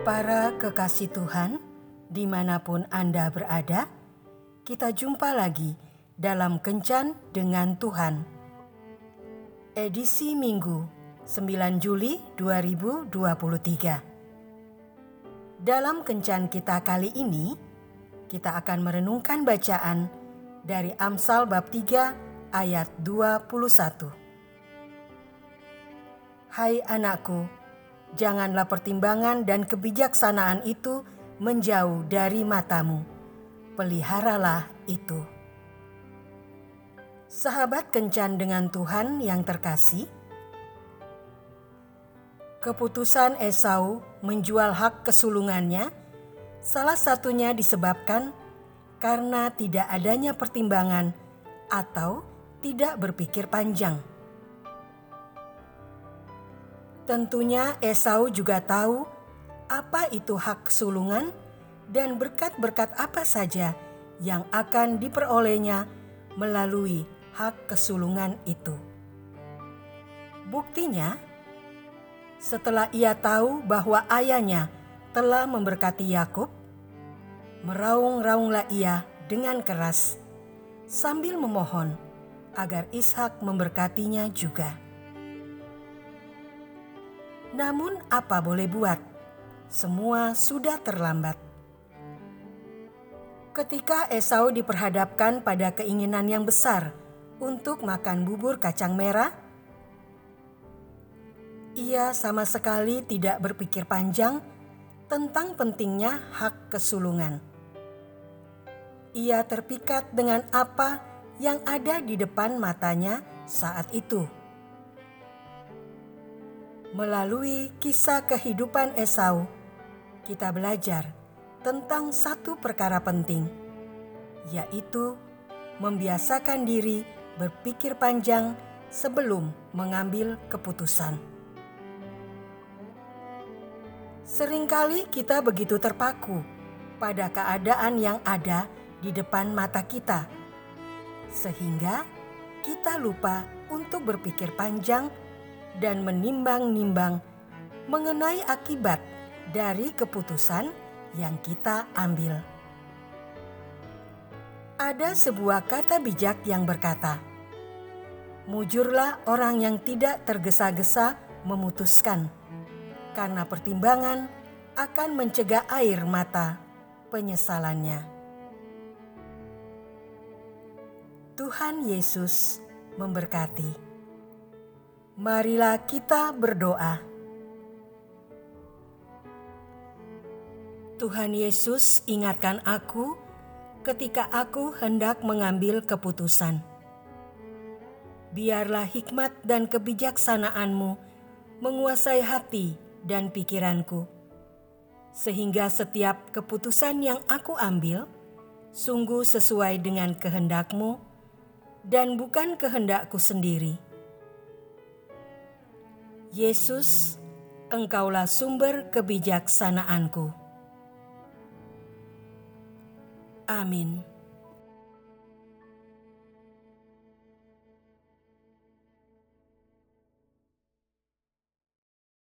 Para kekasih Tuhan, di mana pun Anda berada, kita jumpa lagi dalam Kencan dengan Tuhan. Edisi Minggu 9 Juli 2023 Dalam Kencan kita kali ini, kita akan merenungkan bacaan dari Amsal bab 3 ayat 21. Hai anakku, janganlah pertimbangan dan kebijaksanaan itu menjauh dari matamu. Peliharalah itu. Sahabat kencan dengan Tuhan yang terkasih, keputusan Esau menjual hak kesulungannya salah satunya disebabkan karena tidak adanya pertimbangan atau tidak berpikir panjang. Tentunya Esau juga tahu apa itu hak sulungan dan berkat-berkat apa saja yang akan diperolehnya melalui hak kesulungan itu. Buktinya, setelah ia tahu bahwa ayahnya telah memberkati Yakub, meraung-raunglah ia dengan keras sambil memohon agar Ishak memberkatinya juga. Namun, apa boleh buat? Semua sudah terlambat. Ketika Esau diperhadapkan pada keinginan yang besar untuk makan bubur kacang merah, ia sama sekali tidak berpikir panjang tentang pentingnya hak kesulungan. Ia terpikat dengan apa yang ada di depan matanya saat itu Melalui kisah kehidupan Esau, kita belajar tentang satu perkara penting, yaitu membiasakan diri berpikir panjang sebelum mengambil keputusan. Seringkali kita begitu terpaku pada keadaan yang ada di depan mata kita, sehingga kita lupa untuk berpikir panjang dan menimbang-nimbang mengenai akibat dari keputusan yang kita ambil. Ada sebuah kata bijak yang berkata, "Mujurlah orang yang tidak tergesa-gesa memutuskan, karena pertimbangan akan mencegah air mata penyesalannya." Tuhan Yesus memberkati. Marilah kita berdoa. Tuhan Yesus, ingatkan aku ketika aku hendak mengambil keputusan. Biarlah hikmat dan kebijaksanaanmu menguasai hati dan pikiranku, sehingga setiap keputusan yang aku ambil sungguh sesuai dengan kehendakmu dan bukan kehendakku sendiri Yesus, Engkaulah sumber kebijaksanaanku. Amin.